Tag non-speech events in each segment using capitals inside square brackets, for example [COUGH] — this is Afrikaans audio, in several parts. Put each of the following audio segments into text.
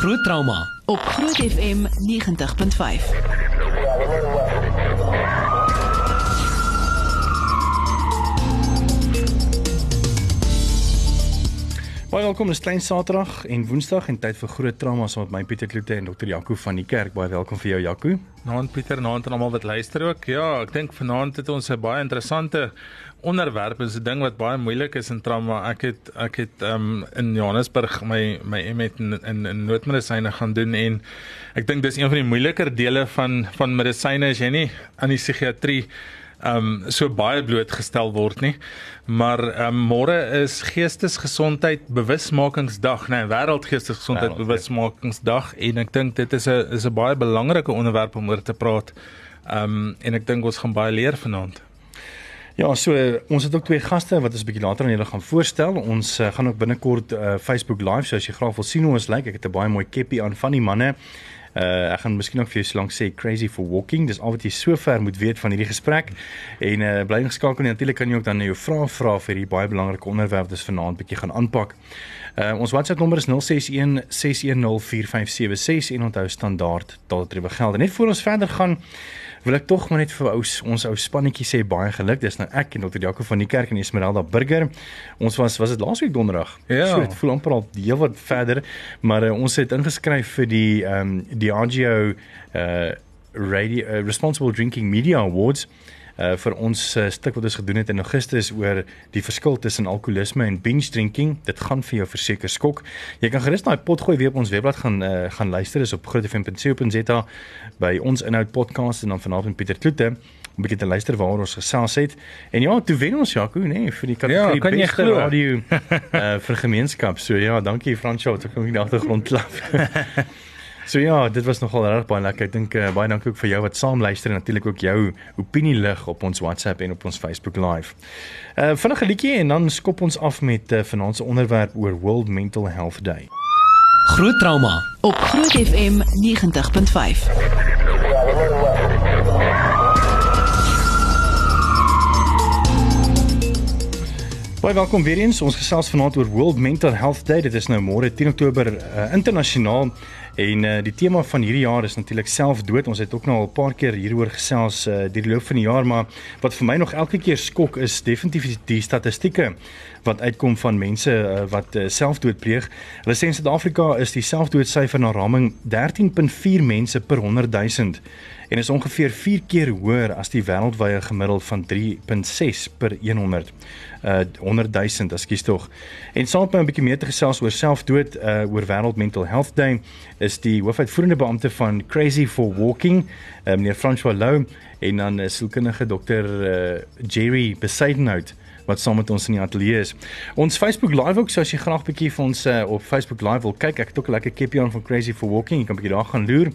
Groot trauma op Groot FM 90.5. Baie welkom, dis klein Saterdag en Woensdag en tyd vir groot trauma saam met my Pieter Kloete en Dr. Jaco van die kerk. Baie welkom vir jou Jaco. Naand Pieter, naand aan almal wat luister ook. Ja, ek dink vanaand het ons 'n baie interessante onderwerp. Is 'n ding wat baie moeilik is in trauma. Ek het ek het um in Johannesburg my my M.Ed in in, in noodmedisyne gaan doen en ek dink dis een van die moeiliker dele van van medisyne as jy nie aan die psigiatrie um so baie blootgestel word nie. Maar um môre is Geestesgesondheid Bewusmakingsdag, nee, Wêreldgeestesgesondheid Wêreld, ja. Bewusmakingsdag en ek dink dit is 'n is 'n baie belangrike onderwerp om oor te praat. Um en ek dink ons gaan baie leer vanaand. Ja, so ons het ook twee gaste wat ons 'n bietjie later aan julle gaan voorstel. Ons uh, gaan ook binnekort uh, Facebook live, so as jy graag wil sien hoe ons lyk. Ek het 'n baie mooi keppie aan van die manne. Uh ek gaan miskien ook vir jou so lank sê crazy for walking. Dis al wat jy sover moet weet van hierdie gesprek. En uh bly ingeskakel en natuurlik kan jy ook dan jou vrae vra vir hierdie baie belangrike onderwerp wat ons vanaand bietjie gaan aanpak. Uh ons WhatsApp nommer is 061 610 4576 en onthou standaard taaltrewe geld. En net voor ons verder gaan wil ek tog maar net vir ou ons ou spannetjie sê baie geluk. Dis nou ek en Dr. Jaco van die kerk en Esmeralda Burger. Ons was was dit laasweek donderdag. Ja. So dit voel amper al heel wat verder, maar uh, ons het ingeskryf vir die ehm um, Diageo uh radio uh, Responsible Drinking Media Awards uh vir ons uh, stuk wat ons gedoen het in Augustus oor die verskil tussen alkoholisme en binge drinking. Dit gaan vir jou verseker skok. Jy kan gerus daai pot gooi weer op ons webblad gaan uh, gaan luister is op grootfm.co.za by ons inhoud podcast en dan vanaand Pieter Kloete om 'n bietjie te luister waaroor ons gesels het. En ja, toe wen ons Jaco, nê, nee, vir die kategorie Ja, kan jy beste glo? radio uh [LAUGHS] vir gemeenskap. So ja, dankie Fransjo, ek kom in die agtergrond klap. [LAUGHS] So ja, dit was nogal reg baie lekker. Ek dink uh, baie dankie ook vir jou wat saam luister en natuurlik ook jou opinie lig op ons WhatsApp en op ons Facebook Live. Uh vinnige liedjie en dan skop ons af met uh, vanaand se onderwerp oor World Mental Health Day. Groot trauma Op Groot FM 90.5. Baie welkom weer eens. Ons gesels vanaand oor World Mental Health Day. Dit is nou môre 10 Oktober uh, internasionaal en uh, die tema van hierdie jaar is natuurlik selfdood. Ons het ook nou al 'n paar keer hieroor gesels uh, deur die loop van die jaar, maar wat vir my nog elke keer skok is definitief die statistieke wat uitkom van mense uh, wat uh, selfdood pleeg. Hulle sê in Suid-Afrika is die selfdoodsyfer na raming 13.4 mense per 100 000 en is ongeveer 4 keer hoër as die wêreldwye gemiddeld van 3.6 per 100 uh 100 000 ekskuus tog. En saam met my 'n bietjie meer te gesels oor selfdood uh oor Wêreld Mental Health Day is die hoofuitvoerende beampte van Crazy for Walking, uh, meneer François Lou en dan 'n sielkundige dokter uh Jerry Besaidenhout wat saam met ons in die ateljee is. Ons Facebook Live ook, so as jy graag bietjie vir ons uh, op Facebook Live wil kyk, ek het ook 'n lekker keppie aan van Crazy for Walking, jy kan bietjie daar gaan loer.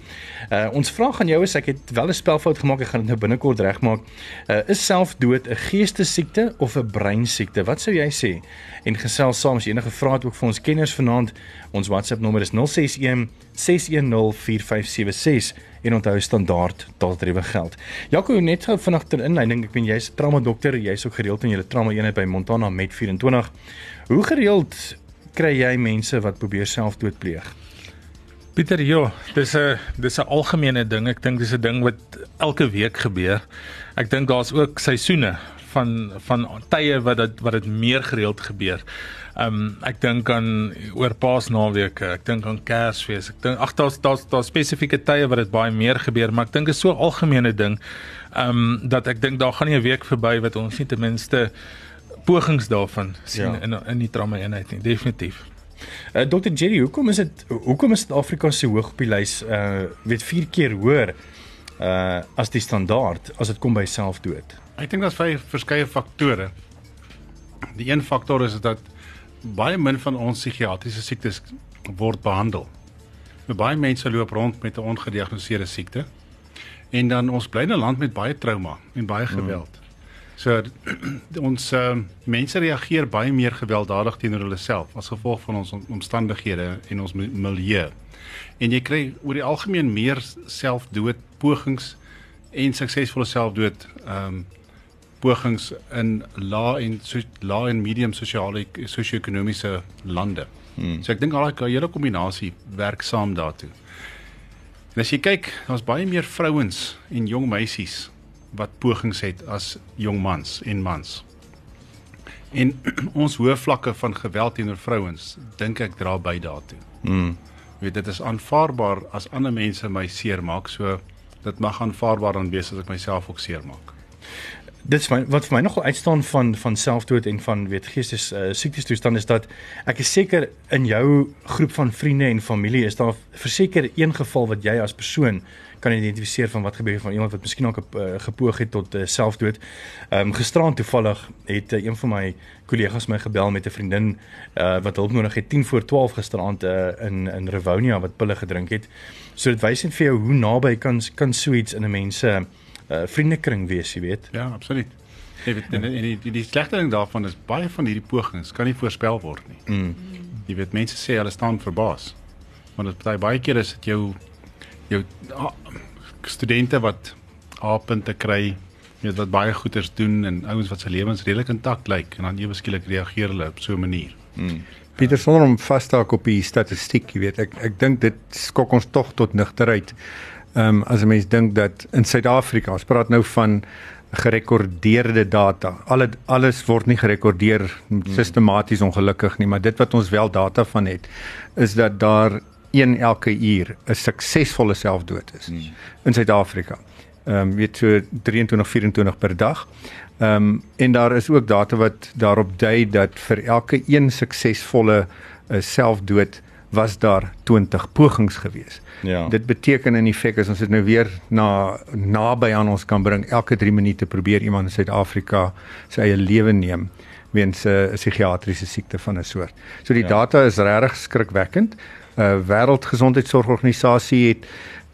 Uh ons vraag aan jou is ek het wel 'n spelfout gemaak, ek gaan dit nou binnekort regmaak. Uh is selfdood 'n geestesiekte of 'n breinsiekte? Wat sou jy sê? En gesels saam as enige vrae het ook vir ons kenners vanaand. Ons WhatsApp nommer is 061 610 4576 en onthou standaard taaltrewe geld. Jaco net gou vinnig ter inleiding, ek weet jy's 'n trauma dokter, jy's ook gereeld in julle trauma eenheid by Montana Med 24. Hoe gereeld kry jy mense wat probeer selfdood pleeg? Pieter, ja, dis 'n dis 'n algemene ding. Ek dink dis 'n ding wat elke week gebeur. Ek dink daar's ook seisoene van van tye wat dit wat dit meer gereeld gebeur. Um ek dink aan oor Paasnaweke, ek dink aan Kersfees. Ek dink ag daar's daar's daar's spesifieke tye wat dit baie meer gebeur, maar ek dink dit is so 'n algemene ding. Um dat ek dink daar gaan nie 'n week verby wat ons nie ten minste pogings daarvan sien Ja. in in die trauma eenheid nie, definitief. Uh, Dr Jerry, hoekom is dit hoekom is Suid-Afrika so hoog op die lys? Uh weet 4 keer hoër uh as die standaard as dit kom by selfdood. Ek dink daar's baie verskeie faktore. Die een faktor is dat baie min van ons psigiatriese siektes word behandel. Nou, baie mense loop rond met 'n ongediagnoseerde siekte. En dan ons bly in 'n land met baie trauma en baie geweld. Mm. So [CLEARS THROAT] ons uh, mense reageer baie meer gewelddadig teenoor hulle self as gevolg van ons om- omstandighede en ons mi- milieu. En jy kry oor die algemeen meer selfdood pogings en suksesvolle selfdood ehm um, pogings in lae en so, lae en medium sosiale sosio-ekonomiese lande. Hmm. So ek dink al daai hele kombinasie werk saam daartoe. En as jy kyk, daar's baie meer vrouens en jong meisies wat pogings het as jong mans en mans. En [CLEARS THROAT] ons hoë vlakke van geweld teenoor vrouens dink ek dra by daartoe. Mm. Jy weet dit is aanvaarbaar as ander mense my seermaak, so dit mag aanvaarbaar dan wees as ek myself ook seermaak. Dit is my, wat vir my nogal uitstaan van van selfdood en van weet geestes uh, siektes toestand is dat ek is seker in jou groep van vriende en familie is daar verseker een geval wat jy as persoon kan identifiseer van wat gebeur van iemand wat miskien ook uh, gepoog het tot uh, selfdood. Ehm um, gisterand toevallig het uh, een van my kollegas my gebel met 'n vriendin uh, wat hulp nodig het 10 voor 12 gisterand uh, in in Rivonia wat pille gedrink het. So dit wys net vir jou hoe naby kan kan so iets in 'n mens se uh, uh, vriendekring wees, jy weet. Ja, absoluut. Jy weet en, en die die, die slegte ding daarvan is baie van hierdie pogings kan nie voorspel word nie. Mm. Jy weet mense sê hulle staan verbaas. Want dit baie baie keer is dit jou jou ah, studente wat A-punte kry, weet wat baie goeders doen en ouens wat se lewens redelik intact lyk en dan ewe skielik reageer hulle op so 'n manier. Mm. Pieter sonder om vas te hak op die statistiek, jy weet, ek ek dink dit skok ons tog tot nigterheid. Ehm um, as 'n mens dink dat in Suid-Afrika, ons praat nou van gerekordeerde data. Alle alles word nie gerekordeer sistematies ongelukkig nie, maar dit wat ons wel data van het, is dat daar een elke uur 'n suksesvolle selfdood is hmm. in Suid-Afrika. Ehm um, weet so 23 24 per dag. Ehm um, en daar is ook data wat daarop dui dat vir elke een suksesvolle uh, selfdood was daar 20 pogings gewees. Ja. Dit beteken in effek as ons dit nou weer na naby aan ons kan bring, elke 3 minute probeer iemand in Suid-Afrika sy eie lewe neem weens 'n uh, psigiatriese siekte van 'n soort. So die ja. data is regtig skrikwekkend. 'n uh, Wêreldgesondheidsorganisasie het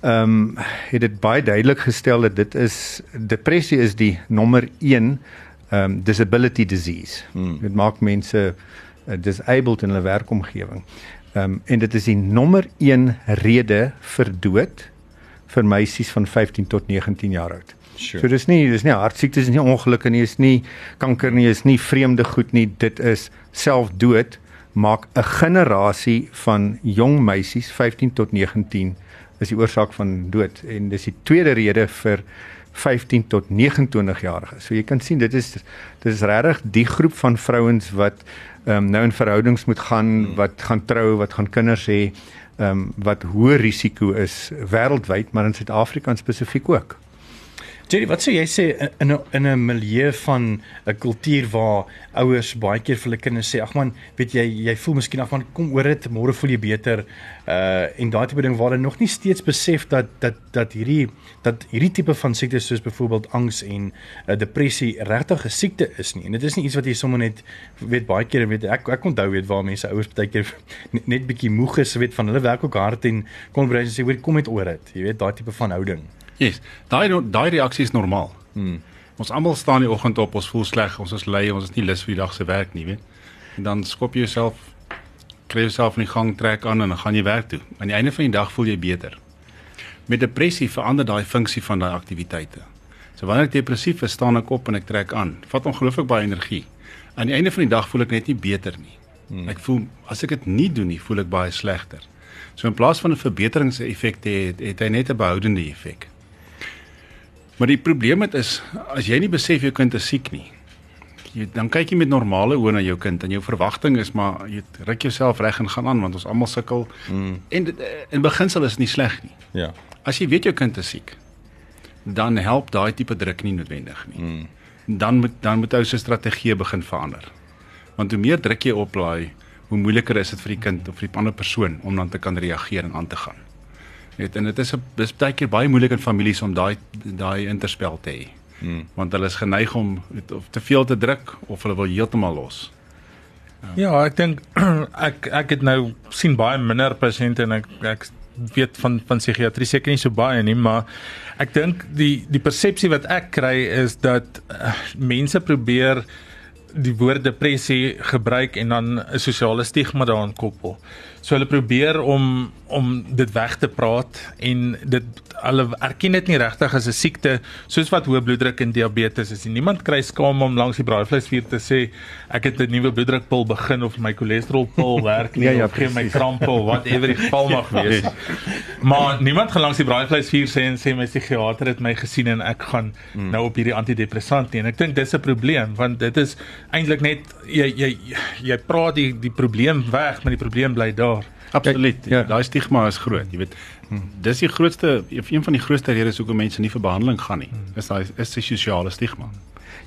ehm um, het dit baie duidelik gestel dat dit is depressie is die nommer 1 ehm um, disability disease. Hmm. Dit maak mense uh, disabled in hulle werkomgewing. Ehm um, en dit is die nommer 1 rede vir dood vir meisies van 15 tot 19 jaar oud. Sure. So dis nie dis nie hartsiektes nie, ongelukke nie, is nie kanker nie, is nie vreemde goed nie, dit is selfdood maak 'n generasie van jong meisies 15 tot 19 is die oorsaak van dood en dis die tweede rede vir 15 tot 29 jariges. So jy kan sien dit is dit is regtig die groep van vrouens wat ehm um, nou in verhoudings moet gaan, hmm. wat gaan trou, wat gaan kinders hê, ehm um, wat hoë risiko is wêreldwyd, maar in Suid-Afrika spesifiek ook. Jerry, wat sou jy sê in 'n in 'n milieu van 'n kultuur waar ouers baie keer vir hulle kinders sê, "Ag man, weet jy, jy voel miskien ag man, kom oor dit, môre voel jy beter." Uh en daai tipe ding waar hulle nog nie steeds besef dat dat dat hierdie dat hierdie tipe van siektes soos byvoorbeeld angs en uh, depressie regtig 'n siekte is nie. En dit is nie iets wat jy sommer net weet baie keer weet ek ek onthou weet waar mense ouers baie keer [LAUGHS] net, net bietjie moeg is weet van hulle werk ook hard en kom bly sê, "Hoor, kom net oor dit." Jy weet daai tipe van houding. Yes. Daai daai reaksie is normaal. Hmm. Ons almal staan die oggend op, ons voel sleg, ons is lui, ons is nie lus vir die dag se werk nie, weet. En dan skop jy jouself kry jouself in die gang trek aan en dan gaan jy werk toe. Aan die einde van die dag voel jy beter. Met depressie verander daai funksie van daai aktiwiteite. So wanneer ek depressief is, staan ek op en ek trek aan. Vat ongelooflik baie energie. Aan die einde van die dag voel ek net nie beter nie. Hmm. Ek voel as ek dit nie doen nie, voel ek baie slegter. So in plaas van 'n verbeteringseffek te het, het hy net 'n behoudende effek. Maar die probleem met is as jy nie besef jou kind is siek nie. Jy dan kyk jy met normale oë na jou kind en jou verwagting is maar jy ruk jouself reg en gaan aan want ons almal sukkel. Mm. En in beginsel is dit nie sleg nie. Ja. As jy weet jou kind is siek, dan help daai tipe druk nie noodwendig nie. Mm. Dan moet dan moet jy se strategie begin verander. Want hoe meer druk jy oplaai, hoe moeiliker is dit vir die kind of vir die ander persoon om dan te kan reageer en aan te gaan. Net en dit is 'n dis baie keer baie moeilik in families om daai daai interspel te hê. Hmm. Want hulle is geneig om weet, of te veel te druk of hulle wil heeltemal los. Ja, ja ek dink [CLEARS THROAT] ek ek het nou sien baie minder pasiënte en ek ek weet van van psigiatrie seker nie so baie nie, maar ek dink die die persepsie wat ek kry is dat uh, mense probeer die woord depressie gebruik en dan 'n sosiale stigma daaraan koppel. So hulle probeer om om dit weg te praat en dit hulle erken dit nie regtig as 'n siekte soos wat hoë bloeddruk en diabetes is. Niemand kry skaam om langs die braaivleisvuur te sê ek het 'n nuwe bloeddrukpil begin of my cholesterolpil [LAUGHS] werk nie Ja, ja, of gee my krampe of whatever die geval mag [LAUGHS] wees. Maar niemand gaan langs die braaivleisvuur sê en sê my psigiater het my gesien en ek gaan Hmm. nou op hierdie antidepressant nie. En ek dink dis 'n probleem want dit is eintlik net jy jy jy praat die die probleem weg, maar die probleem bly daar. Absoluut. Ja. Ja. Daai stigma is groot, jy weet. Dis die grootste een van die grootste redes hoekom mense nie vir behandeling gaan nie. Is daai is die sosiale stigma.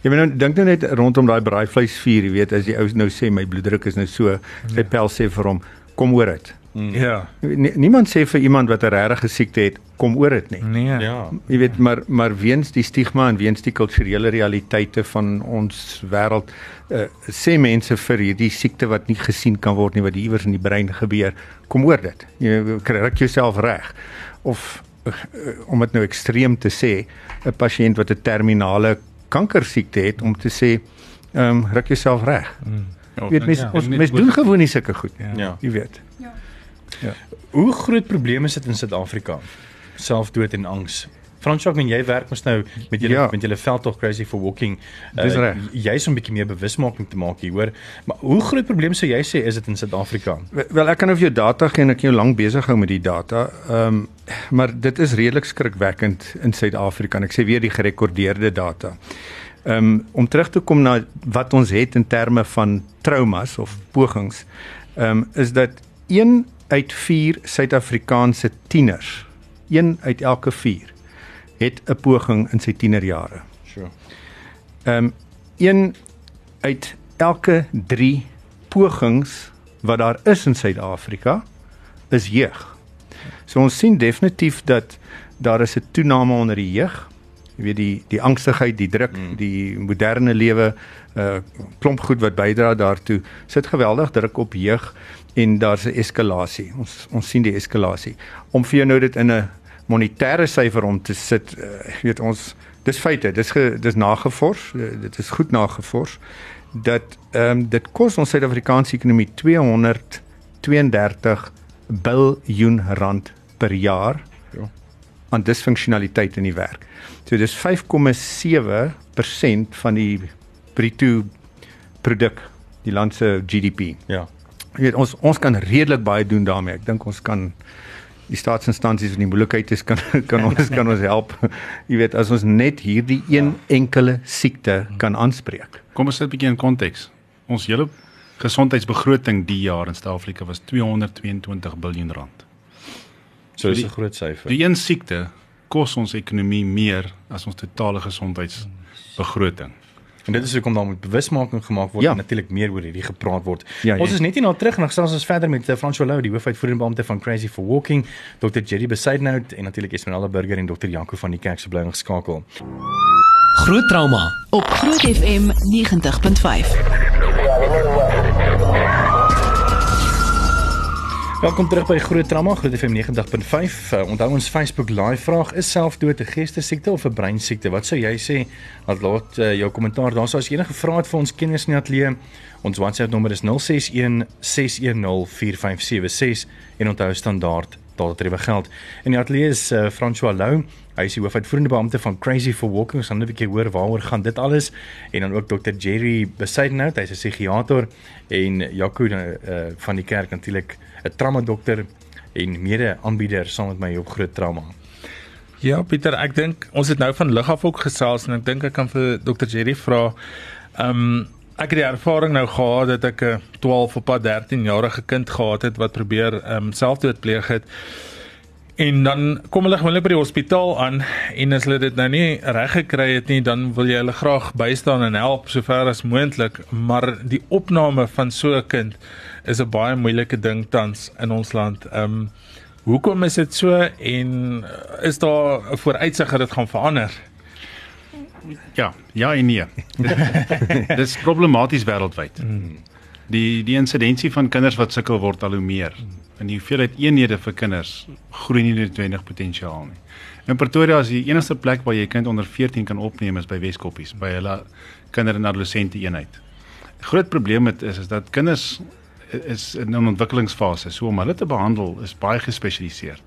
Jy weet nou dink nou net rondom daai braaivleisvuur, jy weet as die ou nou sê my bloeddruk is nou so, sy pel sê vir hom kom oor dit. Ja. Nie- Niemand sê vir iemand wat 'n regte siekte het, kom oor dit nie. Nee. Ja. Jy weet maar maar weens die stigma en weens die kulturele realiteite van ons wêreld uh, sê mense vir hierdie siekte wat nie gesien kan word nie wat iewers in die brein gebeur, kom oor dit. Jy kry jouself reg. Of uh, om dit nou ekstreem te sê, 'n pasiënt wat 'n terminale kankersiekte het om te sê, ehm um, ruk jouself reg. Ja, Jy weet mense ja. ons mense doen gewoon nie sulke goed nie. Ja. Jy weet. Hoe groot probleme is dit in Suid-Afrika? Selfdood en angs. Fransjak, en jy werk mos nou met julle Ja. met julle veldtog Crazy for Walking. Dis reg. Jy's 'n bietjie meer bewusmaking te maak hier, hoor. Maar hoe groot probleem sou jy sê is dit in Suid-Afrika? Wel- ek kan nou vir jou data gee en ek kan jou lank besig hou met die data. Ehm um, maar dit is redelik skrikwekkend in Suid-Afrika en ek sê weer die gerekordeerde data. Ehm um, om terug te kom na wat ons het in terme van traumas of pogings, ehm um, is dat 1 uit 4 Suid-Afrikaanse tieners, 1 uit elke 4 het 'n poging in sy tienerjare. Sure. Ehm um, een uit elke 3 pogings wat daar is in Suid-Afrika is jeug. So ons sien definitief dat daar is 'n toename onder die jeug. Jy weet die die angstigheid, die druk, mm. die moderne lewe, 'n uh, klomp goed wat bydra daartoe. Sit geweldig druk op jeug en daar's 'n eskalasie. Ons ons sien die eskalasie. Om vir jou nou dit in 'n monetêre syfer om te sit, uh, weet ons dis feite, dis ge, dis nagevors, uh, dit is goed nagevors dat ehm um, dit kos ons Suid-Afrikaanse ekonomie 232 biljoen rand per jaar Ja. aan disfunksionaliteit in die werk. So dis 5,7% van die bruto produk, die land se GDP. Ja. Jy weet ons ons kan redelik baie doen daarmee. Ek dink ons kan die staatsinstansies in die moeilikheid is kan [LAUGHS] kan ons kan ons help. [LAUGHS] Jy weet as ons net hierdie een enkele siekte kan aanspreek. Kom ons sit 'n bietjie in konteks. Ons hele gesondheidsbegroting die jaar in Suid-Afrika was 222 biljoen rand. So dis 'n groot syfer. Die een siekte kos ons ekonomie meer as ons totale gesondheidsbegroting. En dit is hoekom daar moet bewusmaking gemaak word Ja. en natuurlik meer oor hierdie gepraat word. Ja, ons ja. is net hierna terug en dan gesels ons verder met uh, François Lou, die hoofuitvoerende beampte van Crazy for Walking, Dr. Jerry Besaidnout en natuurlik Esmeralda Burger en Dr. Janko van die Kerk se bly ingeskakel. Groot trauma. Op Groot FM 90.5. Welkom terug by Groot Trauma, Groot FM 90.5. Uh, onthou ons Facebook live vraag is selfdood 'n geestesiekte of 'n breinsiekte? Wat sou jy sê? Laat laat uh, jou kommentaar daar. So as jy enige vrae het vir ons kenners in die ateljee, ons WhatsApp nommer is 061 610 4576 en onthou standaard taaltrewe geld. In die ateljee is uh, François Lou. Hy is die hoofuitvoerende beampte van Crazy for Walking. Ons gaan net 'n bietjie hoor waaroor gaan dit alles en dan ook Dr. Jerry Besaidnout, hy's 'n psigiater en Jaco uh, van die kerk natuurlik 'n trauma dokter en mede-aanbieder saam met my op Groot Trauma. Ja, Pieter, ek dink ons het nou van lig af ook gesels en ek dink ek kan vir Dr. Jerry vra. Ehm um, ek het die ervaring nou gehad dat ek 'n 12 op pad 13 jarige kind gehad het wat probeer ehm um, selfdood pleeg het. En dan kom hulle gewoonlik by die hospitaal aan en as hulle dit nou nie reg gekry het nie, dan wil jy hulle graag bystaan en help sover as moontlik, maar die opname van so 'n kind is 'n baie moeilike ding tans in ons land. Ehm um, hoekom is dit so en is daar 'n vooruitsig dat dit gaan verander? Ja, ja en nee. [LAUGHS] Dis problematies wêreldwyd. Die die insidensie van kinders wat sukkel word al hoe meer. En die hoeveelheid eenhede vir kinders groei nie noodwendig potensiaal nie. In Pretoria is die enigste plek waar jy kind onder 14 kan opneem is by Weskoppies, by hulle kinder- en adolessente eenheid. Groot probleem met is is dat kinders is in 'n ontwikkelingsfase. So om hulle te behandel is baie gespesialiseerd.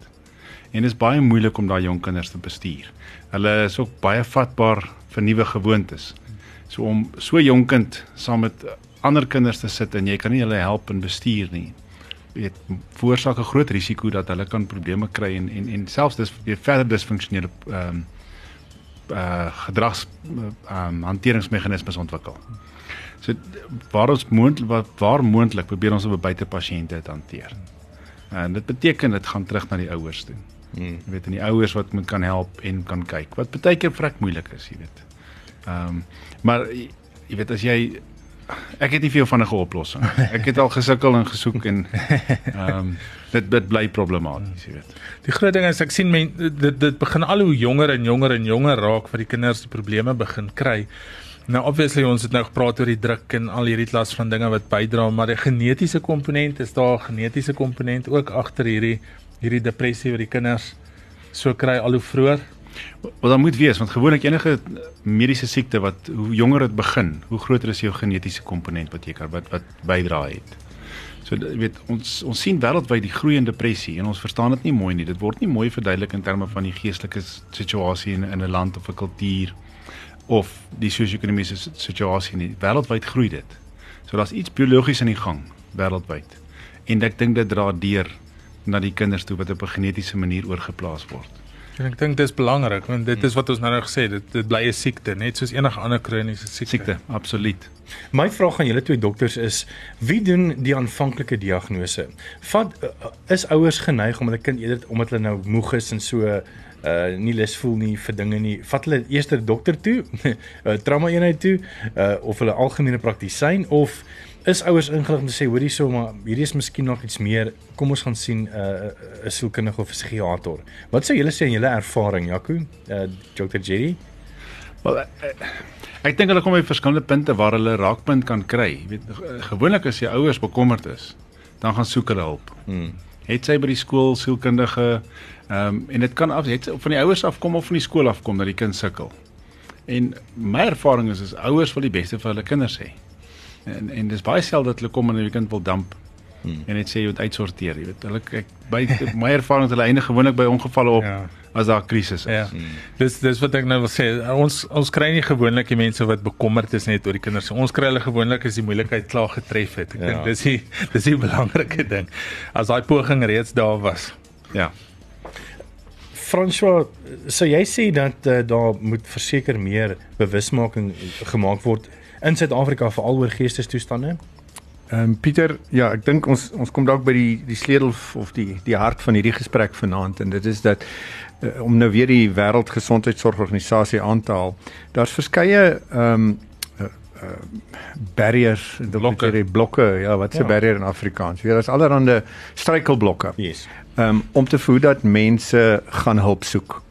En dit is baie moeilik om daai jong kinders te bestuur. Hulle is ook baie vatbaar vir nuwe gewoontes. So om so 'n jong kind saam met ander kinders te sit en jy kan nie hulle help in bestuur nie. Jy weet, veroorsaak 'n groot risiko dat hulle kan probleme kry en en en selfs dis verder disfunksionele ehm um, uh gedrags ehm um, hanteringsmeganismes ontwikkel. So waar ons moontlik waar, waar moontlik probeer ons op buite pasiënte te hanteer. En dit beteken dit gaan terug na die ouers toe. Hmm. Jy weet en die ouers wat moet kan help en kan kyk. Wat baie keer vrek moeilik is, jy weet. Ehm um, maar jy weet as jy ek het nie veel van 'n oplossing. Ek het al gesukkel en gesoek en ehm um, dit dit bly problematies, jy weet. Die groot ding is ek sien men dit dit begin al hoe jonger en jonger en jonger raak vir die kinders die probleme begin kry. Nou obviously ons het nou gepraat oor die druk en al hierdie klas van dinge wat bydra, maar die genetiese komponent is daar genetiese komponent ook agter hierdie hierdie depressie wat die kinders so kry al hoe vroeër. Wat dan moet wees want gewoonlik enige mediese siekte wat hoe jonger dit begin, hoe groter is jou genetiese komponent wat jy kan wat wat bydra het. So jy weet ons ons sien wêreldwyd die groeiende depressie en ons verstaan dit nie mooi nie. Dit word nie mooi verduidelik in terme van die geestelike situasie in, in 'n land of 'n kultuur of die sosio-ekonomiese situasie nie. Wêreldwyd groei dit. So daar's iets biologies aan die gang wêreldwyd. En ek dink dit dra deur na die kinders toe wat op 'n genetiese manier oorgeplaas word. En ek dink dis belangrik want dit is wat ons nou nou gesê dit dit bly 'n siekte, net soos enige ander kroniese siekte. Siekte, absoluut. My vraag aan julle twee dokters is: wie doen die aanvanklike diagnose? Vat is ouers geneig om hulle kind eerder omdat hulle nou moeg is en so uh nie lus voel nie vir dinge nie. Vat hulle eers ter dokter toe, [LAUGHS] uh, trauma eenheid toe, uh of hulle algemene praktisyn of is ouers ingelig om te sê hoorie so maar hierdie is miskien nog iets meer. Kom ons gaan sien 'n uh, 'n sielkundige of 'n psigiater. Wat sou julle sê in julle ervaring, Jaco? Uh Dr. Jerry? Wel ek, ek dink hulle kom by verskillende punte waar hulle raakpunt kan kry. Jy weet gewoonlik as jy ouers bekommerd is, dan gaan soek hulle hulp. Hmm. Het sy by die skool sielkundige ehm um, en dit kan af het van die ouers af kom of van die skool af kom dat die kind sukkel. En my ervaring is is ouers wil die beste vir hulle kinders hê. En en dis baie selde dat hulle kom en hulle kind wil damp. Hmm. En net sê jy moet uitsorteer, jy weet. Hulle ek by my ervaring hulle eindig gewoonlik by ongevalle op ja. as daar 'n krisis is. Ja. Hmm. Dis dis wat ek nou wil sê. Ons ons kry nie gewoonlik die mense wat bekommerd is net oor die kinders. Ons kry hulle gewoonlik as die moeilikheid klaar getref het. Ek ja. dink dis die dis die belangrike ding. As daai poging reeds daar was. Ja. François, sou jy sê dat uh, daar moet verseker meer bewusmaking gemaak word in Suid-Afrika veral oor geestesstoestande? Ehm um, Pieter, ja, ek dink ons ons kom dalk by die die sleutel of die die hart van hierdie gesprek vanaand en dit is dat uh, om nou weer die wêreldgesondheidsorganisasie aan te haal. Daar's verskeie ehm um, uh, uh, barriers, blokke, die blokke, ja, wat se ja. barrier in Afrikaans? Weer is allerhande struikelblokke. Yes. Ehm um, om te voed dat mense gaan hulp soek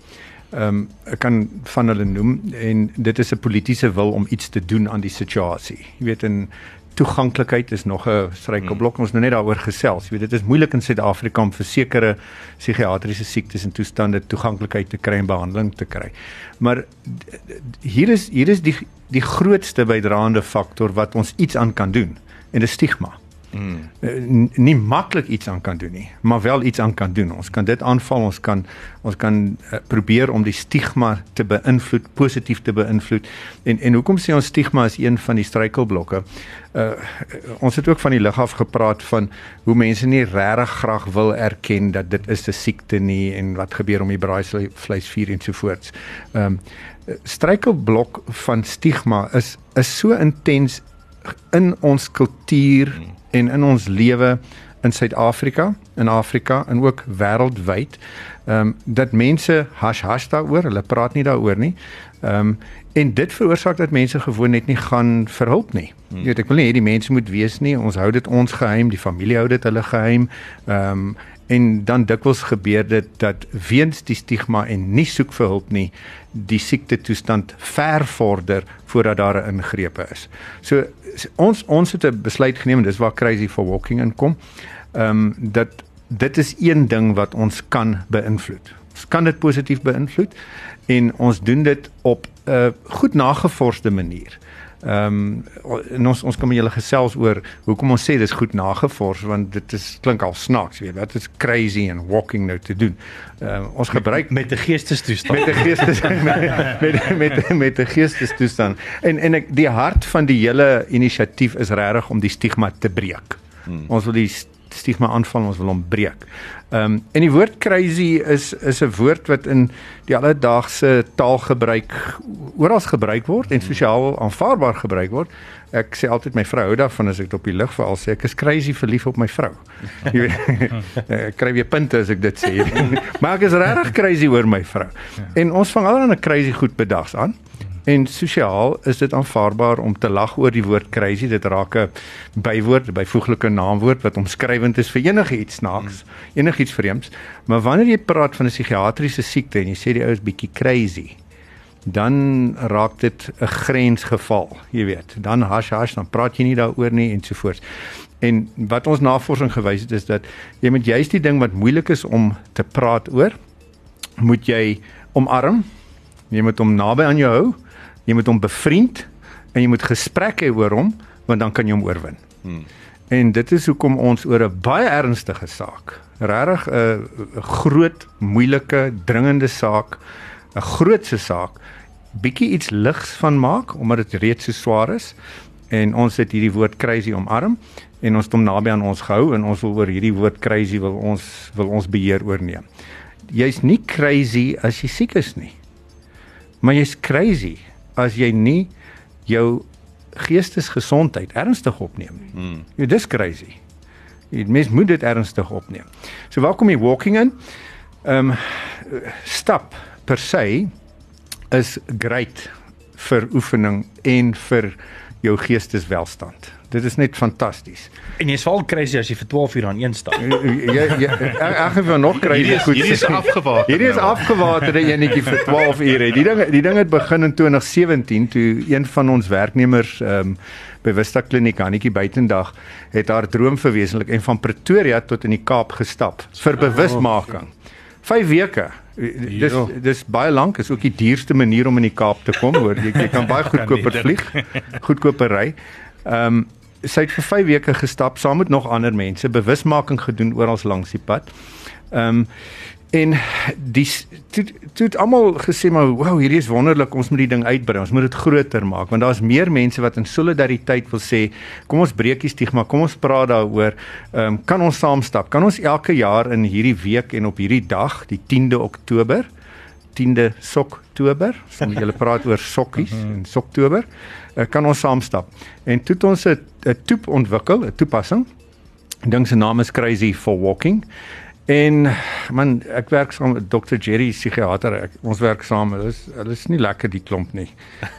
ehm um, ek kan van hulle noem en dit is 'n politieke wil om iets te doen aan die situasie. Jy weet in toeganklikheid is nog 'n struikelblok. Hmm. Ons nou net daaroor gesels. Jy weet dit is moeilik in Suid-Afrika om vir sekere psigiatriese siektes en toestande toeganklikheid te kry en behandeling te kry. Maar hier is hier is die die grootste bydraende faktor wat ons iets aan kan doen en dit is stigma. Mm. nie maklik iets aan kan doen nie, maar wel iets aan kan doen. Ons kan dit aanval, ons kan ons kan uh, probeer om die stigma te beïnvloed, positief te beïnvloed. En en hoekom sê ons stigma is een van die struikelblokke? Uh ons het ook van die lig af gepraat van hoe mense nie regtig graag wil erken dat dit is 'n siekte nie en wat gebeur om die braaivleisvuur en so voort. Ehm um, struikelblok van stigma is is so intens in ons kultuur mm en in ons lewe in Suid-Afrika, in Afrika en ook wêreldwyd, ehm um, dat mense hash hash daaroor, hulle praat nie daaroor nie. Ehm um, en dit veroorsaak dat mense gewoon net nie gaan vir hulp nie. Hmm. Jy weet, ek wil nie hê die mense moet weet nie. Ons hou dit ons geheim, die familie hou dit hulle geheim. Ehm um, en dan dikwels gebeur dit dat weens die stigma en nie soek vir hulp nie, die siekte toestand ver vorder voordat daar 'n ingrepe is. So ons ons het 'n besluit geneem en dis waar crazy for walking inkom. Ehm um, dat dit is een ding wat ons kan beïnvloed. Ons kan dit positief beïnvloed en ons doen dit op 'n uh, goed nagevorsde manier. Ehm um, ons ons kom julle gesels oor hoekom ons sê dis goed nagevors want dit is klink al snaaks, weet wat is crazy en walking nou te doen. Ehm um, ons gebruik met 'n geestestoestand. met 'n geestes [LAUGHS] met met met met 'n geestestoestand. En en ek die hart van die hele inisiatief is regtig om die stigma te breek. Hmm. Ons wil die stigma aanval, ons wil hom breek. Ehm um, en die woord crazy is is 'n woord wat in die alledaagse taalgebruik oral gebruik word en sosiaal aanvaarbaar gebruik word. Ek sê altyd my vrou hou daarvan as ek op die lig veral sê ek is crazy verlief op my vrou. [LAUGHS] Jy weet, ek kry weer punte as ek dit sê. [LAUGHS] maar ek is regtig crazy oor my vrou. En ons vang allerlei crazy goed bedags aan. En sosiaal is dit aanvaarbaar om te lag oor die woord crazy. Dit raak 'n bywoord, 'n byvoeglike naamwoord wat omskrywend is vir enigiets snaaks, enigiets vreemds. Maar wanneer jy praat van 'n psigiatriese siekte en jy sê die ou is bietjie crazy, dan raak dit 'n grensgeval, jy weet. Dan hash hash, dan praat jy nie daaroor nie en so voort. En wat ons navorsing gewys het is dat jy met juist die ding wat moeilik is om te praat oor, moet jy omarm. Jy moet hom naby aan jou hou jy moet hom bevriend en jy moet gesprek hê oor hom want dan kan jy hom oorwin. Hmm. En dit is hoekom ons oor 'n baie ernstige saak, regtig 'n groot, moeilike, dringende saak, 'n grootse saak bietjie iets ligs van maak omdat dit reeds so swaar is en ons het hierdie woord crazy omarm en ons het hom naby aan ons gehou en ons wil oor hierdie woord crazy wil ons wil ons beheer oorneem. Jy's nie crazy as jy siek is nie. Maar jy's crazy as jy nie jou geestesgesondheid ernstig opneem nie. Mm. Jy dis crazy. Jy mens moet dit ernstig opneem. So welkom hier walking in. Ehm um, stap per se is great vir oefening en vir jou geesteswelstand. Dit is net fantasties. En jy's val crazy as jy vir 12 uur aan een stap. Ja ja, ek het nog crazy goed. Hierdie is afgewater. Hierdie is afgewaterde enetjie vir 12 ure. Die ding die ding het begin in 2017 toe een van ons werknemers ehm um, by Vista Kliniek Annetjie Buitendag het haar droom verwesenlik en van Pretoria tot in die Kaap gestap vir bewusmaking. 5 weke. Dis dis baie lank, is ook die duurste manier om in die Kaap te kom, hoor. Jy, jy kan baie [LAUGHS] goedkoper vlieg. Goedkoper ry. Ehm um, sy het vir 5 weke gestap saam met nog ander mense, bewusmaking gedoen oral langs die pad. Ehm um, en die toe toe het almal gesê maar wow, hierdie is wonderlik, ons moet die ding uitbrei, ons moet dit groter maak want daar's meer mense wat in solidariteit wil sê, kom ons breek die stigma, kom ons praat daaroor. Ehm um, kan ons saam stap? Kan ons elke jaar in hierdie week en op hierdie dag, die 10de Oktober, 10de Soktober, [LAUGHS] soms julle praat oor sokkies en Soktober uh, kan ons saam stap. En toe het ons 'n 'n toep ontwikkel, 'n toepassing. Ding se naam is Crazy for Walking. En man, ek werk saam met Dr. Jerry psigiater. Ek, ons werk saam. Hulle is hulle is nie lekker die klomp nie.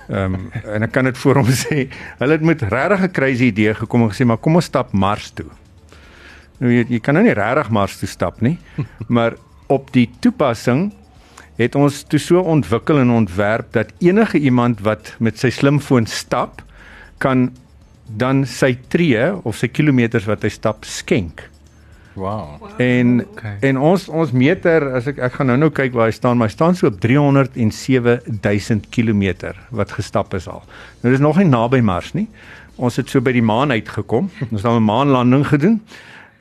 Ehm um, [LAUGHS] en ek kan dit vir hom sê. Hulle het met regtig 'n crazy idee gekom en gesê maar kom ons stap Mars toe. Nou jy, jy kan nou nie regtig Mars toe stap nie, [LAUGHS] maar op die toepassing het ons toe so ontwikkel en ontwerp dat enige iemand wat met sy slimfoon stap kan dan sy tree of sy kilometers wat hy stap skenk. Wow. En okay. en ons ons meter as ek ek gaan nou-nou kyk waar hy staan, maar hy staan so op 307000 km wat gestap is al. Nou dis nog nie naby Mars nie. Ons het so by die maan uitgekom. [LAUGHS] Ons het 'n maanlanding gedoen.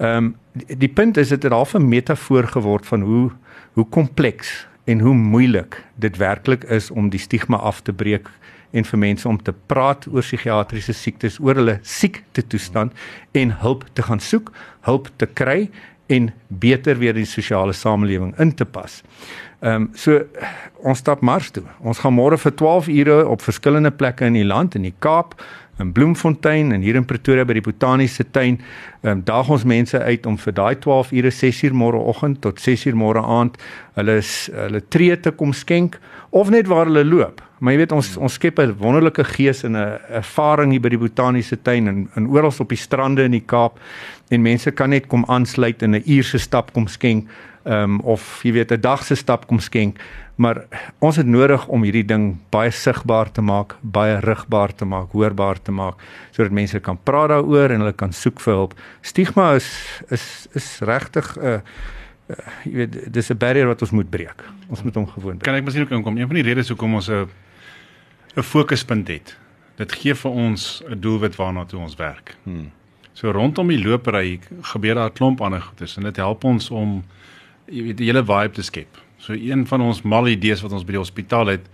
Ehm um, die, die punt is dit het half 'n metafoor geword van hoe hoe kompleks en hoe moeilik dit werklik is om die stigma af te breek en vir mense om te praat oor psigiatriese siektes, oor hulle siekte toestand en hulp te gaan soek, hulp te kry en beter weer in die sosiale samelewing in te pas. Ehm um, so ons stap Mars toe. Ons gaan môre vir 12 ure op verskillende plekke in die land in die Kaap, in Bloemfontein en hier in Pretoria by die botaniese tuin. Ehm um, daag ons mense uit om vir daai 12 ure 6uur môreoggend tot 6uur môre aand hulle hulle tree te kom skenk of net waar hulle loop. Maar jy weet ons ons skep 'n wonderlike gees en 'n ervaring hier by die botaniese tuin en en oral op die strande in die Kaap en mense kan net kom aansluit in 'n uur se stap kom skenk um, of jy weet 'n dag se stap kom skenk maar ons het nodig om hierdie ding baie sigbaar te maak, baie rigbaar te maak, hoorbaar te maak sodat mense kan praat daaroor en hulle kan soek vir hulp. Stigma is is is regtig 'n uh, uh, jy weet dis 'n barrier wat ons moet breek. Ons moet hom gewoon breek. Kan ek miskien ook inkom? Een van die redes hoekom ons 'n 'n fokuspunt het dit gee vir ons 'n doelwit waarna toe ons werk. Hmm. So rondom die lopery gebeur daar 'n klomp ander goedes en dit help ons om jy weet die hele vibe te skep. So een van ons mal idees wat ons by die hospitaal het,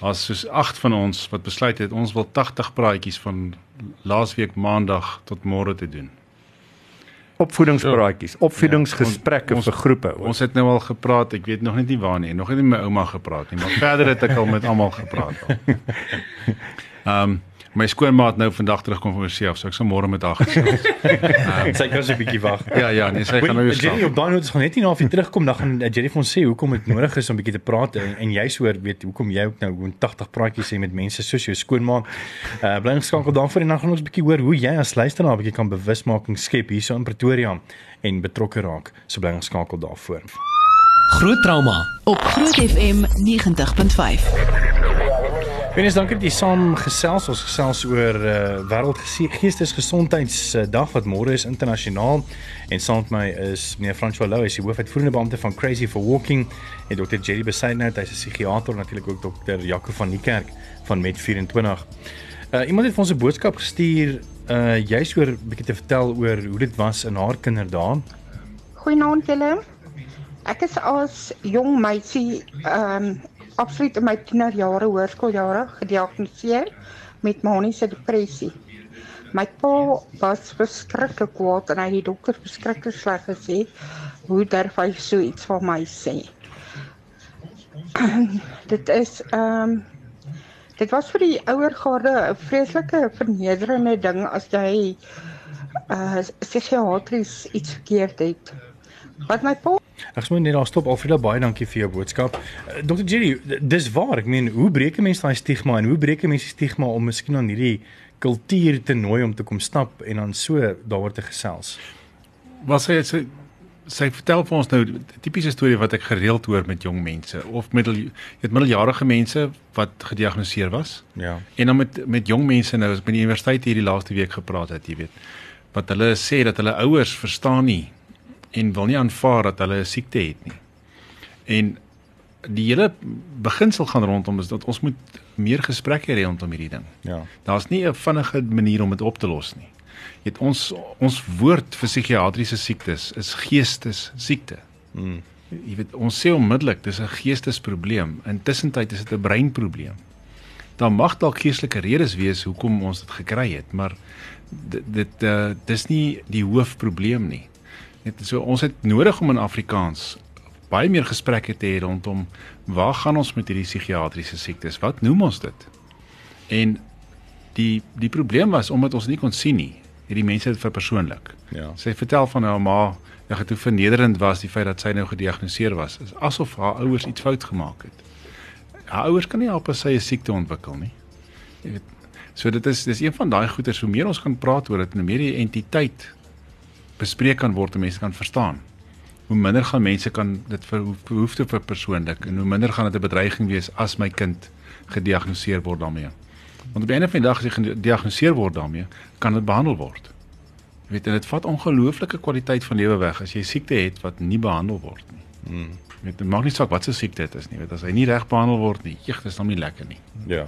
was soos 8 van ons wat besluit het ons wil 80 praatjies van laasweek maandag tot môre te doen. Opvoedingspraatjies, opvoedingsgesprekke Ja, vir groepe. Ons het nou al gepraat, ek weet nog net nie waar nie, nog net met my ouma gepraat nie, maar verder het ek al met almal gepraat. al. [LAUGHS] Ehm um, my skoonmaat nou vandag terugkom van oorsee af, so ek sal môre met haar gesels. [LAUGHS] Sy kan so 'n bietjie wag. ja ja, nee, sy gaan nou weer Jerry slaap. op daai noot gaan net nie na of jy terugkom dan gaan eh, Jerry vir ons sê hoekom dit nodig is om bietjie te praat en, en jy sou weet hoekom jy ook nou gewoon 80 praatjies sê met mense soos jou skoonmaak. Uh bly geskakel daarvoor en dan gaan ons bietjie hoor hoe jy as luisteraar 'n bietjie kan bewusmaking skep hierso in Pretoria en betrokke raak. So bly geskakel daarvoor. Groot trauma. Op Groot FM 90.5. Wees dankie dat jy saam gesels. Ons gesels oor uh, wêreldgeestesgesondheidsdag wat môre is internasionaal en saam met my is meneer François Lou, hy is die hoofuitvoerende beampte van Crazy for Walking en Dr. Jerry Besaidnout, hy's 'n psigiater natuurlik ook Dr. Jaco van die kerk van Met24. Uh iemand het vir ons 'n boodskap gestuur uh juis oor bietjie te vertel oor hoe dit was in haar kinderdae. Goeienaand julle. Ek is as jong meisie ehm um, absoluut in my tienerjare, hoërskooljare gediagnoseer met maniese depressie. My pa was verskriklik kwaad en hy het die dokter verskriklik sleg gesê. Hoe durf hy so iets van my sê? [CLEARS THROAT] dit is ehm um, dit was vir die ouer garde 'n vreeslike vernederende ding as jy uh psigiatries iets verkeerd het. Wat my pa Ek sê net daar stop Alfreda baie dankie vir jou boodskap. Uh, Dr Jerry, dis waar. Ek meen, hoe breek 'n mens daai stigma en hoe breek 'n mens die stigma om miskien aan hierdie kultuur te nooi om te kom stap en dan so daaroor te gesels? Was sy sy sy vertel vir ons nou 'n tipiese storie wat ek gereeld hoor met jong mense of middel het middeljarige mense wat gediagnoseer was Ja. en dan met met jong mense nou as ek by die universiteit hierdie laaste week gepraat het, jy weet, wat hulle sê dat hulle ouers verstaan nie en wil nie aanvaar dat hulle 'n siekte het nie. En die hele beginsel gaan rondom is dat ons moet meer gesprekke hê rondom hierdie ding. Ja. Daar's nie 'n vinnige manier om dit op te los nie. Jy weet ons ons woord vir psigiatriese siektes is geestes siekte. Mm. Jy weet ons sê onmiddellik dis 'n geestesprobleem. Intussen tyd is dit 'n breinprobleem. Daar mag dalk geestelike redes wees hoekom ons dit gekry het, maar dit dit uh, dis nie die hoofprobleem nie. Net so ons het nodig om in Afrikaans baie meer gesprekke te hê rondom waar gaan ons met hierdie psigiatriese siektes? Wat noem ons dit? En die die probleem was omdat ons nie kon sien nie. Hierdie mense het verpersoonlik. Ja. Sy vertel van haar ma, ja, hoe vernederend was die feit dat sy nou gediagnoseer was. Is asof haar ouers iets fout gemaak het. Haar ouers kan nie help as sy 'n siekte ontwikkel nie. Jy weet, so dit is dis een van daai goeters hoe meer ons kan praat oor dit en hoe meer die entiteit bespreek kan word en mense kan verstaan. Hoe minder gaan mense kan dit vir behoefte vir persoonlik en hoe minder gaan dit 'n bedreiging wees as my kind gediagnoseer word daarmee. Want op die einde van die dag as jy gediagnoseer word daarmee, kan dit behandel word. Jy weet en dit vat ongelooflike kwaliteit van lewe weg as jy siekte het wat nie behandel word nie. Mm. Jy weet, dit maak nie saak wat se siekte dit is nie. Weet as hy nie reg behandel word nie, jeg, dis dan nie lekker nie. Ja.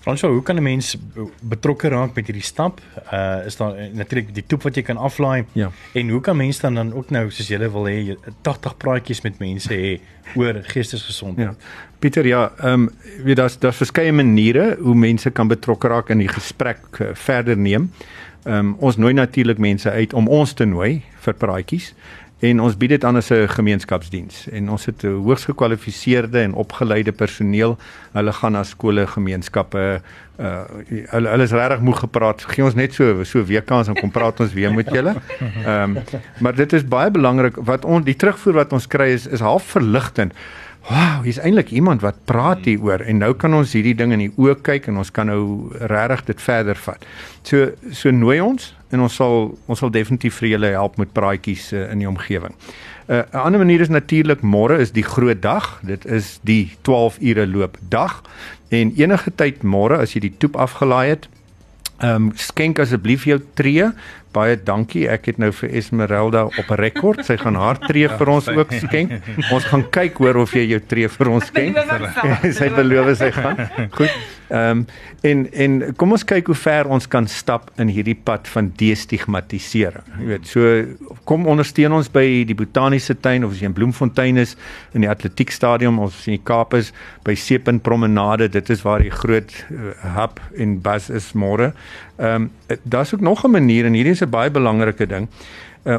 Fransjo, hoe kan 'n mens betrokke raak met hierdie stap? Uh is daar uh, natuurlik die toep wat jy kan aflaai. Ja. En hoe kan mense dan dan ook nou soos jy wil hê jy- 80 praatjies met mense hê oor geestesgesondheid? Ja. Pieter, ja, ehm um, weet daar's daar's verskeie maniere hoe mense kan betrokke raak in die gesprek uh, verder neem. Ehm um, ons nooi natuurlik mense uit om ons te nooi vir praatjies en ons bied dit aan as 'n gemeenskapsdiens en ons het 'n hoogs gekwalifiseerde en opgeleide personeel. Hulle gaan na skole, gemeenskappe uh hulle hulle is regtig moeg gepraat. Gee ons net so so week kans en kom praat ons weer met julle. Ehm um, maar dit is baie belangrik wat ons die terugvoer wat ons kry is is half verligtend. Wow, hier's eintlik iemand wat praat hieroor en nou kan ons hierdie ding in die oë kyk en ons kan nou regtig dit verder vat. So so nooi ons en ons sal ons sal definitief vir julle help met praatjies uh, in die omgewing. 'n uh, 'n ander manier is natuurlik môre is die groot dag. Dit is die 12 ure loop dag en enige tyd môre as jy die toep afgelaai het, Ehm um, skenk asseblief jou tree Baie dankie. Ek het nou vir Esmeralda op 'n rekord. Sy gaan haar tree vir ons ook skenk. Ons gaan kyk hoor of jy jou tree vir ons skenk. [LAUGHS] sy beloof sy gaan. Goed. Ehm um, en en kom ons kyk hoe ver ons kan stap in hierdie pad van destigmatisering. Jy weet, so kom ondersteun ons by die botaniese tuin of as jy in Bloemfontein is in die atletiekstadion of as jy in die Kaap is by Seepunt Promenade. Dit is waar die groot uh, hub en bus is môre. Ehm um, daar's ook nog 'n manier en hierdie is 'n baie belangrike ding. Uh,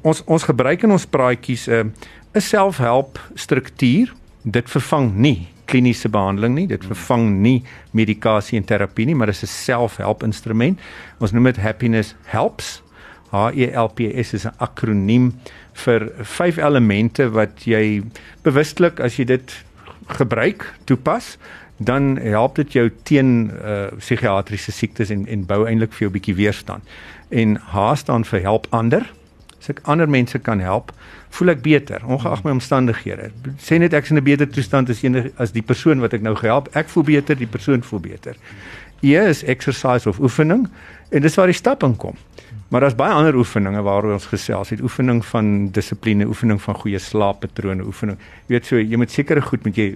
ons ons gebruik in ons praatjies 'n uh, selfhelp struktuur. Dit vervang nie kliniese behandeling nie. Dit vervang nie medikasie en terapie nie, maar dit is 'n selfhelp instrument. Ons noem dit Happiness Helps. H E L P S is 'n akroniem vir vyf elemente wat jy bewustelik as jy dit gebruik, toepas, dan help dit jou teen uh psigiatriese siektes en en bou eintlik vir jou 'n bietjie weerstand. En H staan vir help ander. As ek ander mense kan help, voel ek beter ongeag my omstandighede. Sê net ek is in 'n beter toestand as enige as die persoon wat ek nou gehelp. Ek voel beter, die persoon voel beter. E is exercise of oefening en dis waar die stap in kom. Maar daar's baie ander oefeninge waaroor ons gesels het. Oefening van dissipline, oefening van goeie slaappatrone, oefening. Jy weet so, jy moet sekere goed moet jy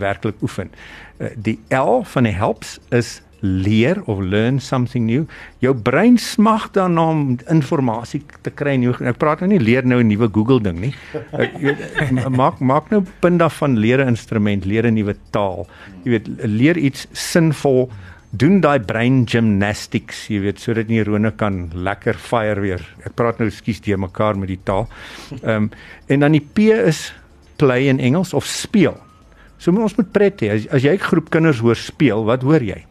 werklik oefen. Uh, die L van die helps is leer of learn something new. Jou brein smag daarna om inligting te kry. Ek praat nou nie leer nou 'n nuwe Google ding nie. [LAUGHS] Ek weet maak maak nou punt daarvan leer 'n instrument, leer 'n nuwe taal. Jy weet leer iets sinvol doen daai brein gymnastics, jy weet, sodat neurone kan lekker fire weer. Ek praat nou skuis te mekaar met die taal. Ehm um, en dan die P is play in Engels of speel. So ons moet pret hê. As, as jy 'n groep kinders hoor speel, wat hoor jy?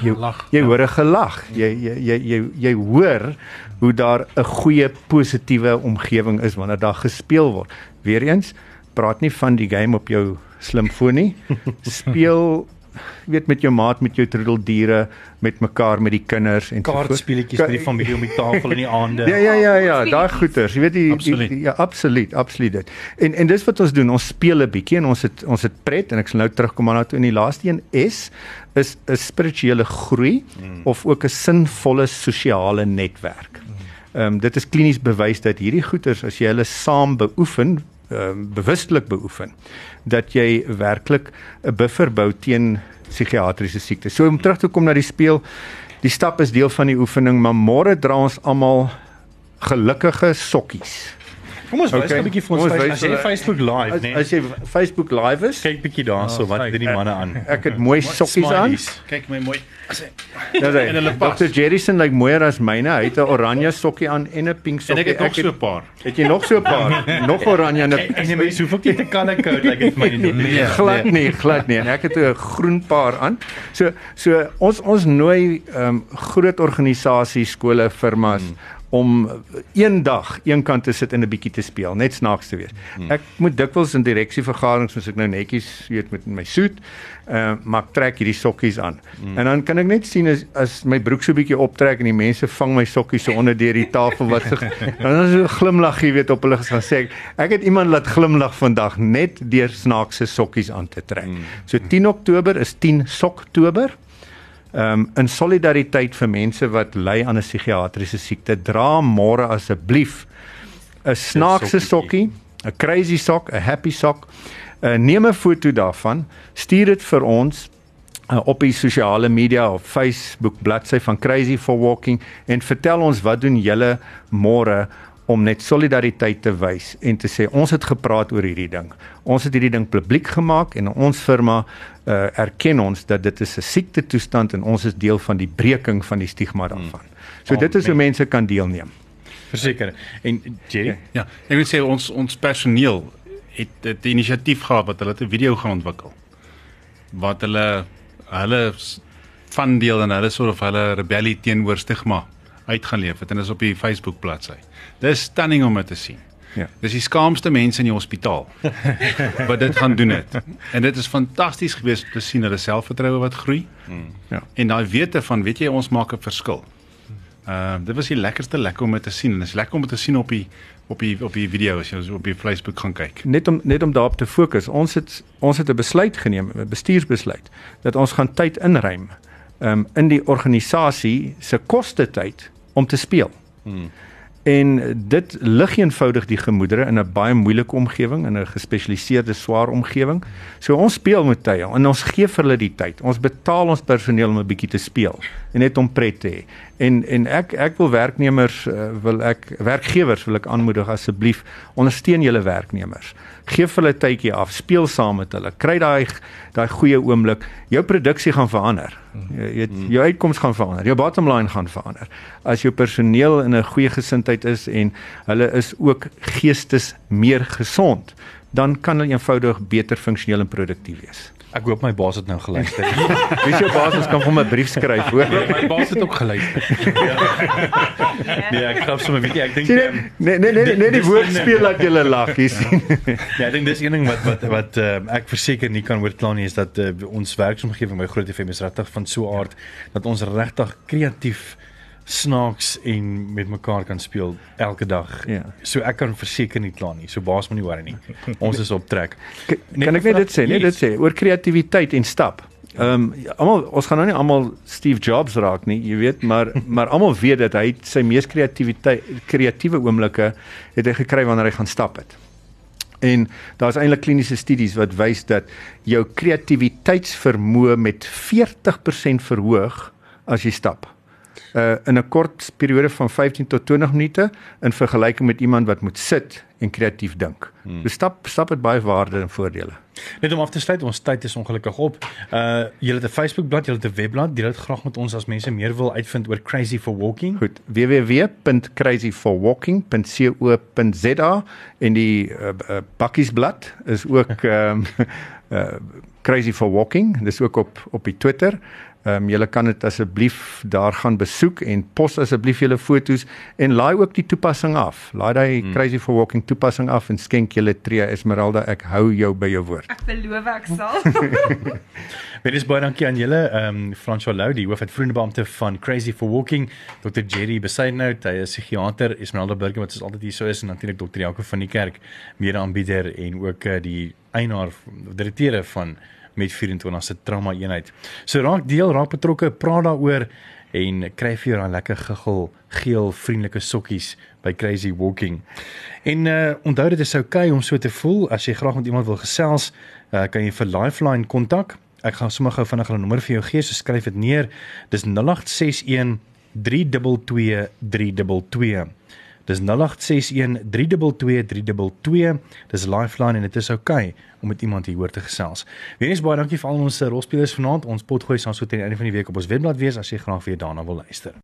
Jy lag. Jy hoor 'n gelag. Jy jy jy jy jy hoor hoe daar 'n goeie positiewe omgewing is wanneer daar gespeel word. Weereens praat nie van die game op jou slimfoon nie. [LAUGHS] Speel weet met jou maat met jou troeteldiere met mekaar met die kinders en kaartspeletjies met die familie om die tafel in die aande. Ja ja ja ja, daai goeters, jy weet die, die, die ja absoluut, absoluut dit. En en dis wat ons doen, ons speel 'n bietjie en ons het ons het pret en ek sal nou terugkom aan daartoe in die laaste een S is 'n spirituele groei hmm. of ook 'n sinvolle sosiale netwerk. Ehm um, dit is klinies bewys dat hierdie goeters as jy hulle saam beoefen, uh, bewustelik beoefen dat jy werklik 'n buffer bou teen psigiatriese siektes. So om terug te kom na die speel, die stap is deel van die oefening, maar môre dra ons almal gelukkige sokkies. Kom ons wys okay. 'n bietjie vir ons, ons as jy Facebook live, né? Nee. As jy Facebook live is, kyk bietjie daarso, oh, wat doen die manne aan? Ek het mooi sokkies aan. Kyk my mooi. Nou sê, Dr. Jerryson lyk like mooier as myne. Hy het 'n oranje sokkie aan en 'n pink sokkie. En ek het nog so 'n paar. Het jy nog so 'n paar? [LAUGHS] nog oranje en 'n En jy mens hoeveel keer te kan ek code like dit vir my nie. Nee, glad nie, glad nie. En ek het 'n groen paar aan. So so ons ons nooi ehm um, groot organisasies, skole, firmas hmm om een dag eenkant te sit en 'n bietjie te speel, net snaaks te wees. Hmm. Ek moet dikwels in direksievergaderings moet ek nou netjies weet met my soet, uh, maar ek trek hierdie sokkies aan. Hmm. En dan kan ek net sien as as my broek so bietjie optrek en die mense vang my sokkies so onder deur die tafel wat se [LAUGHS] dan is 'n glimlag, jy weet, op hulle gaan sê ek het iemand laat glimlag vandag net deur snaakse sokkies aan te trek. Hmm. So 10 Oktober is 10 Soktober ehm um, in solidariteit vir mense wat ly aan 'n psigiatriese siekte, dra môre asseblief 'n snaakse sokkie, 'n crazy sok, 'n happy sok. Uh, neem 'n foto daarvan, stuur dit vir ons uh, op die sosiale media of Facebook bladsy van Crazy for Walking en vertel ons wat doen julle môre om net solidariteit te wys en te sê ons het gepraat oor hierdie ding. Ons het hierdie ding publiek gemaak en ons firma uh, erken ons dat dit is 'n siekte toestand en ons is deel van die breking van die stigma daarvan. So dit is hoe mense kan deelneem. Verseker. En Jerry? Ja, ek wil sê ons ons personeel het 'n inisiatief gehad wat hulle 'n video gaan ontwikkel. Wat hulle hulle van deel en hulle soort of hulle rebellie teenoor stigma uit gaan leef het en dit is op die Facebook bladsy. Dis stunning om dit te sien. Ja. Dis die skaamste mense in die hospitaal [LAUGHS] wat dit gaan doen het. En dit is fantasties geweest om te sien hulle selfvertroue wat groei. Mm. Ja. En daai wete van weet jy ons maak 'n verskil. Ehm uh, dit was die lekkerste lekker om dit te sien en dit is lekker om dit te sien op die op die op die video as jy op die Facebook gaan kyk. Net om net om daarop te fokus. Ons het ons het 'n besluit geneem, 'n bestuursbesluit dat ons gaan tyd inruim. Ehm um, in die organisasie se koste tyd om te speel. Hmm. En dit lig eenvoudig die gemoedere in 'n baie moeilike omgewing, in 'n gespesialiseerde swaar omgewing. So ons speel met tye en ons gee vir hulle die tyd. Ons betaal ons personeel om 'n bietjie te speel en net om pret te hê. En en ek ek wil werknemers uh, wil ek werkgewers wil ek aanmoedig asseblief ondersteun julle werknemers. Geef hulle tydjie af, speel saam met hulle. Kry daai daai goeie oomblik. Jou produksie gaan verander. Jy weet jou uitkoms gaan verander. Jou bottom line gaan verander. As jou personeel in 'n goeie gesindheid is en hulle is ook geestes meer gesond, dan kan hulle eenvoudig beter funksioneel en produktief wees. Ek hoop my baas het nou geluister. [LAUGHS] Wie jou baas ons kan vir 'n brief skryf, hoor. my baas het ook geluister. [LAUGHS] nee, ek gou sommer weet jy, ek dink Nee, nee, nee, nee, nee die woord speel dat jy lag hier sien. [LAUGHS] Ja, ek dink dis een ding wat wat wat uh, ek verseker nie kan oorkla nie is dat uh, ons werksomgewing by Groot FM is regtig van so 'n aard dat ons regtig kreatief snaaks en met mekaar kan speel elke dag. Ja. So ek kan verseker nie kla nie. So baas moenie worry nie. [LAUGHS] Ons is op trek. Kan, kan ek net dit sê, net dit sê oor kreatiwiteit en stap. Ehm um, almal ons gaan nou nie almal Steve Jobs raak nie, jy weet, maar [LAUGHS] maar almal weet dat hy sy mees kreatiwiteit kreatiewe oomblikke het hy gekry wanneer hy gaan stap het. En daar's eintlik kliniese studies wat wys dat jou kreatiwiteitsvermoë met 40% verhoog as jy stap uh in 'n kort periode van 15 tot 20 minute in vergelyking met iemand wat moet sit en kreatief dink. Hmm. Dus stap stap het baie waarde en voordele. Net om af te sluit, ons tyd is ongelukkig op. Uh julle het 'n Facebook bladsy, julle het 'n webblad. Deel dit graag met ons as mense meer wil uitvind oor Crazy for Walking. Goed, www.crazyforwalking.co.za en die uh, uh, bakkiesblad is ook ehm [LAUGHS] um, [LAUGHS] uh, Crazy for Walking. Dis ook op op die Twitter. Ehm um, julle kan dit asseblief daar gaan besoek en pos asseblief julle fotos en laai ook die toepassing af. Laai daai hmm. Crazy for Walking toepassing af en skenk julle tree Esmeralda, ek hou jou by jou woord. Ek beloof ek sal. [LAUGHS] [LAUGHS] Baie dis baie dankie aan julle. Ehm um, François Lou, die hoofuitvoerende beampte van Crazy for Walking, Dr Jerry Besaidnout, hy is psigiater, Esmeralda Burger wat ons altyd hier so is en natuurlik Dr Jaco van die kerk, mede-aanbieder en ook uh, die eienaar direkteure van met 24 se trauma eenheid. So raak deel, raak betrokke, praat daaroor en kry vir jou daai lekker giggel geel vriendelike sokkies by Crazy Walking. En uh onthou dit is oukei okay om so te voel as jy graag met iemand wil gesels, uh kan jy vir Lifeline kontak. Ek gaan sommer gou vinnig hulle nommer vir jou gee, so skryf dit neer. Dis 0861 322 322. Dis 0861 322 322. Dis Lifeline en dit is oukei okay om met iemand hier hoor te gesels. Weens baie dankie vir al ons rolspelers vanaand. Ons potgooi sal so teen die einde van die week op ons webblad wees as jy graag weer daarna wil luister.